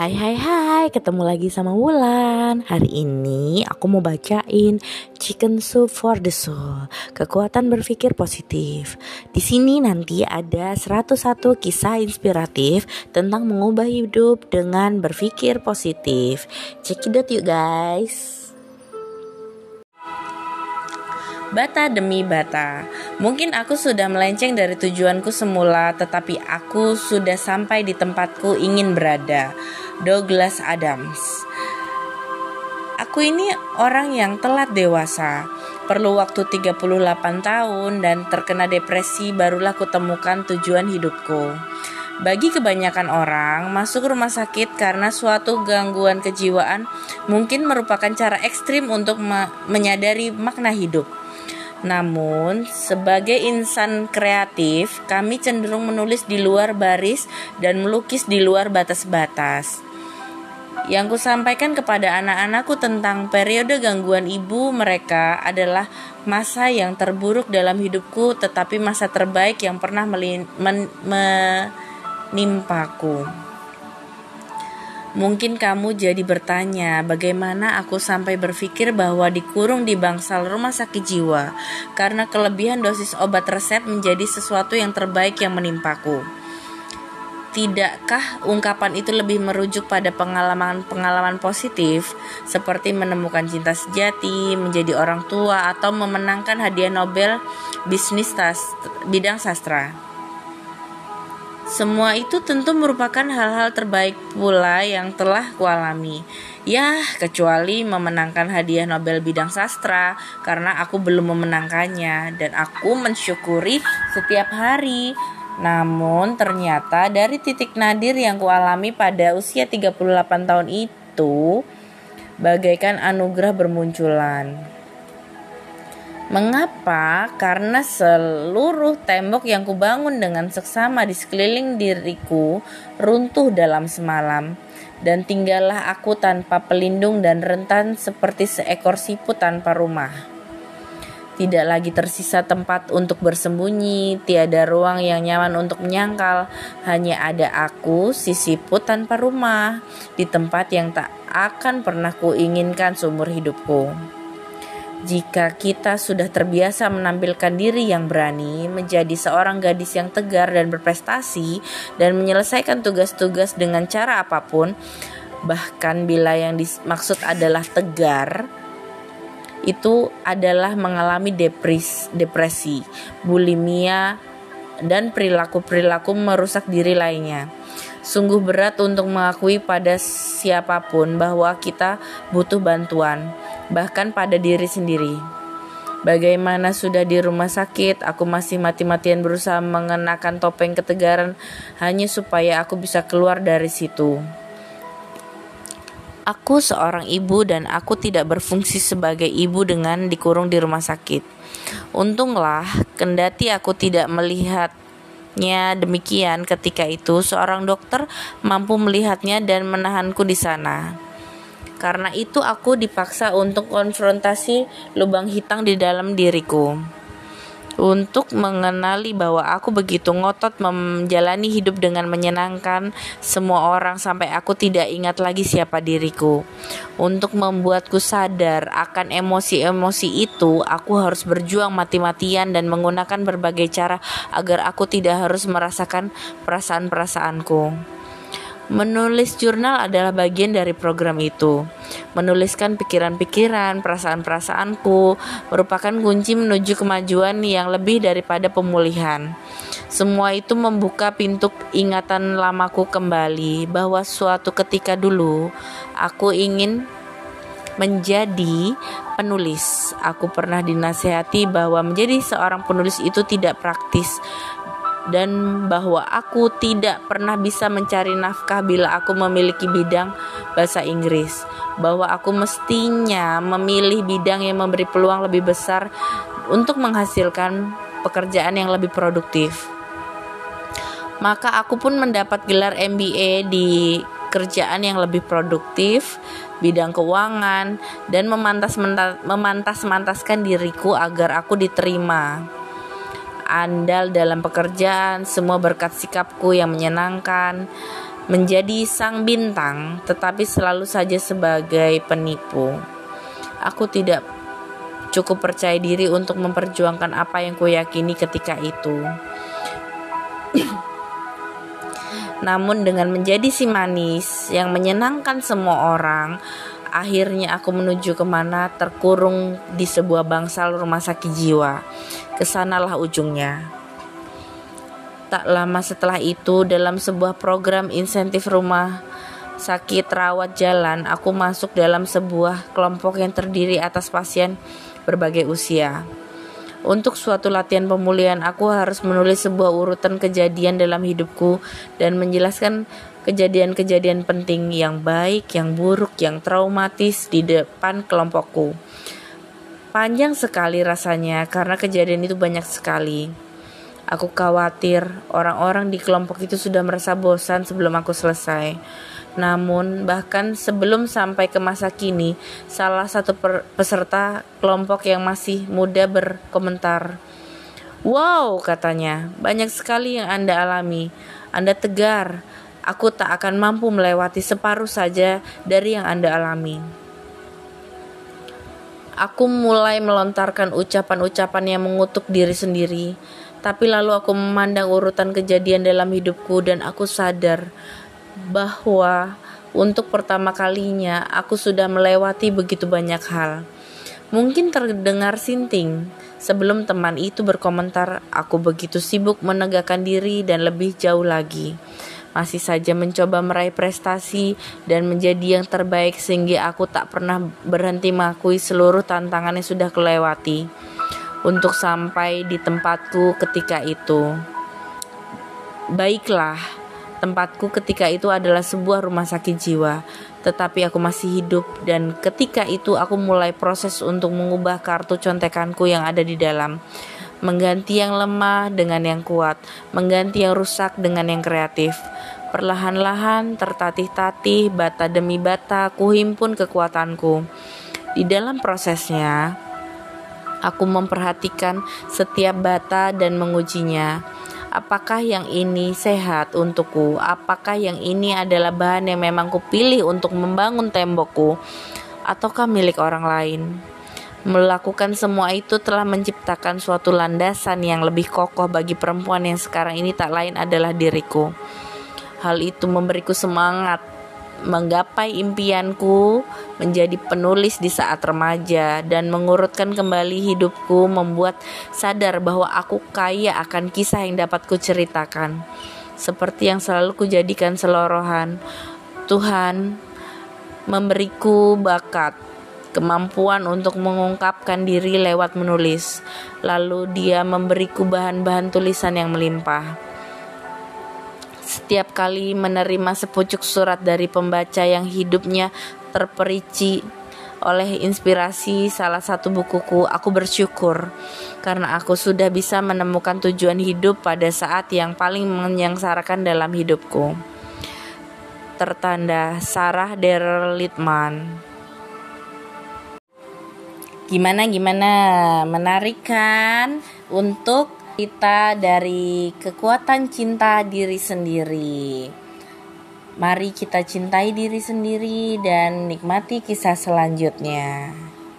Hai hai hai, ketemu lagi sama Wulan. Hari ini aku mau bacain Chicken Soup for the Soul. Kekuatan berpikir positif. Di sini nanti ada 101 kisah inspiratif tentang mengubah hidup dengan berpikir positif. Check it out yuk guys. Bata demi bata. Mungkin aku sudah melenceng dari tujuanku semula, tetapi aku sudah sampai di tempatku ingin berada. Douglas Adams. Aku ini orang yang telat dewasa. Perlu waktu 38 tahun dan terkena depresi barulah kutemukan tujuan hidupku. Bagi kebanyakan orang, masuk rumah sakit karena suatu gangguan kejiwaan mungkin merupakan cara ekstrim untuk me menyadari makna hidup. Namun, sebagai insan kreatif, kami cenderung menulis di luar baris dan melukis di luar batas-batas. Yang kusampaikan kepada anak-anakku tentang periode gangguan ibu mereka adalah masa yang terburuk dalam hidupku, tetapi masa terbaik yang pernah menimpaku. Mungkin kamu jadi bertanya, bagaimana aku sampai berpikir bahwa dikurung di bangsal rumah sakit jiwa karena kelebihan dosis obat resep menjadi sesuatu yang terbaik yang menimpaku. Tidakkah ungkapan itu lebih merujuk pada pengalaman-pengalaman positif seperti menemukan cinta sejati, menjadi orang tua, atau memenangkan hadiah Nobel bisnis bidang sastra? Semua itu tentu merupakan hal-hal terbaik pula yang telah kualami. Ya, kecuali memenangkan hadiah Nobel bidang sastra karena aku belum memenangkannya dan aku mensyukuri setiap hari. Namun ternyata dari titik nadir yang kualami pada usia 38 tahun itu bagaikan anugerah bermunculan. Mengapa? Karena seluruh tembok yang kubangun dengan seksama di sekeliling diriku runtuh dalam semalam dan tinggallah aku tanpa pelindung dan rentan seperti seekor siput tanpa rumah. Tidak lagi tersisa tempat untuk bersembunyi, tiada ruang yang nyaman untuk menyangkal, hanya ada aku, si siput tanpa rumah, di tempat yang tak akan pernah kuinginkan seumur hidupku. Jika kita sudah terbiasa menampilkan diri yang berani, menjadi seorang gadis yang tegar dan berprestasi, dan menyelesaikan tugas-tugas dengan cara apa pun, bahkan bila yang dimaksud adalah tegar, itu adalah mengalami depres, depresi, bulimia, dan perilaku-perilaku merusak diri lainnya. Sungguh berat untuk mengakui pada siapa pun bahwa kita butuh bantuan bahkan pada diri sendiri. Bagaimana sudah di rumah sakit, aku masih mati-matian berusaha mengenakan topeng ketegaran hanya supaya aku bisa keluar dari situ. Aku seorang ibu dan aku tidak berfungsi sebagai ibu dengan dikurung di rumah sakit. Untunglah, kendati aku tidak melihatnya demikian ketika itu, seorang dokter mampu melihatnya dan menahanku di sana. Karena itu aku dipaksa untuk konfrontasi lubang hitam di dalam diriku. Untuk mengenali bahwa aku begitu ngotot menjalani hidup dengan menyenangkan semua orang sampai aku tidak ingat lagi siapa diriku. Untuk membuatku sadar akan emosi-emosi itu, aku harus berjuang mati-matian dan menggunakan berbagai cara agar aku tidak harus merasakan perasaan-perasaanku. Menulis jurnal adalah bagian dari program itu. Menuliskan pikiran-pikiran, perasaan-perasaanku merupakan kunci menuju kemajuan yang lebih daripada pemulihan. Semua itu membuka pintu ingatan lamaku kembali bahwa suatu ketika dulu aku ingin menjadi penulis. Aku pernah dinasehati bahwa menjadi seorang penulis itu tidak praktis dan bahwa aku tidak pernah bisa mencari nafkah bila aku memiliki bidang bahasa Inggris, bahwa aku mestinya memilih bidang yang memberi peluang lebih besar untuk menghasilkan pekerjaan yang lebih produktif. Maka aku pun mendapat gelar MBA di kerjaan yang lebih produktif, bidang keuangan, dan memantas-mantaskan diriku agar aku diterima andal dalam pekerjaan, semua berkat sikapku yang menyenangkan. menjadi sang bintang, tetapi selalu saja sebagai penipu. Aku tidak cukup percaya diri untuk memperjuangkan apa yang kuyakini ketika itu. Namun dengan menjadi si manis yang menyenangkan semua orang, akhirnya aku menuju ke mana terkurung di sebuah bangsal rumah sakit jiwa. Ke sanalah ujungnya. Tak lama setelah itu, dalam sebuah program insentif rumah sakit rawat jalan, aku masuk dalam sebuah kelompok yang terdiri atas pasien berbagai usia. Untuk suatu latihan pemulihan, aku harus menulis sebuah urutan kejadian dalam hidupku dan menjelaskan kejadian-kejadian penting yang baik, yang buruk, yang traumatis di depan kelompokku. Panjang sekali rasanya karena kejadian itu banyak sekali. Aku khawatir orang-orang di kelompok itu sudah merasa bosan sebelum aku selesai. Namun, bahkan sebelum sampai ke masa kini, salah satu peserta kelompok yang masih muda berkomentar, "Wow," katanya, "banyak sekali yang Anda alami. Anda tegar. Aku tak akan mampu melewati separuh saja dari yang Anda alami." Aku mulai melontarkan ucapan-ucapan yang mengutuk diri sendiri, tapi lalu aku memandang urutan kejadian dalam hidupku dan aku sadar bahwa untuk pertama kalinya aku sudah melewati begitu banyak hal. Mungkin terdengar sinting sebelum teman itu berkomentar, "Aku begitu sibuk menegakkan diri dan lebih jauh lagi." Masih saja mencoba meraih prestasi dan menjadi yang terbaik sehingga aku tak pernah berhenti mengakui seluruh tantangan yang sudah kelewati untuk sampai di tempatku ketika itu. Baiklah, Tempatku ketika itu adalah sebuah rumah sakit jiwa, tetapi aku masih hidup dan ketika itu aku mulai proses untuk mengubah kartu contekanku yang ada di dalam. Mengganti yang lemah dengan yang kuat, mengganti yang rusak dengan yang kreatif. Perlahan-lahan, tertatih-tatih, bata demi bata, kuhimpun kekuatanku. Di dalam prosesnya, aku memperhatikan setiap bata dan mengujinya apakah yang ini sehat untukku, apakah yang ini adalah bahan yang memang kupilih untuk membangun tembokku, ataukah milik orang lain. Melakukan semua itu telah menciptakan suatu landasan yang lebih kokoh bagi perempuan yang sekarang ini tak lain adalah diriku. Hal itu memberiku semangat menggapai impianku menjadi penulis di saat remaja dan mengurutkan kembali hidupku membuat sadar bahwa aku kaya akan kisah yang dapat kuceritakan. Seperti yang selalu kujadikan selorohan, Tuhan memberiku bakat, kemampuan untuk mengungkapkan diri lewat menulis. Lalu dia memberiku bahan-bahan tulisan yang melimpah setiap kali menerima sepucuk surat dari pembaca yang hidupnya terperici oleh inspirasi salah satu bukuku, aku bersyukur karena aku sudah bisa menemukan tujuan hidup pada saat yang paling menyengsarakan dalam hidupku. Tertanda Sarah Daryl Litman. Gimana gimana? Menarik kan untuk kita dari kekuatan cinta diri sendiri. Mari kita cintai diri sendiri dan nikmati kisah selanjutnya.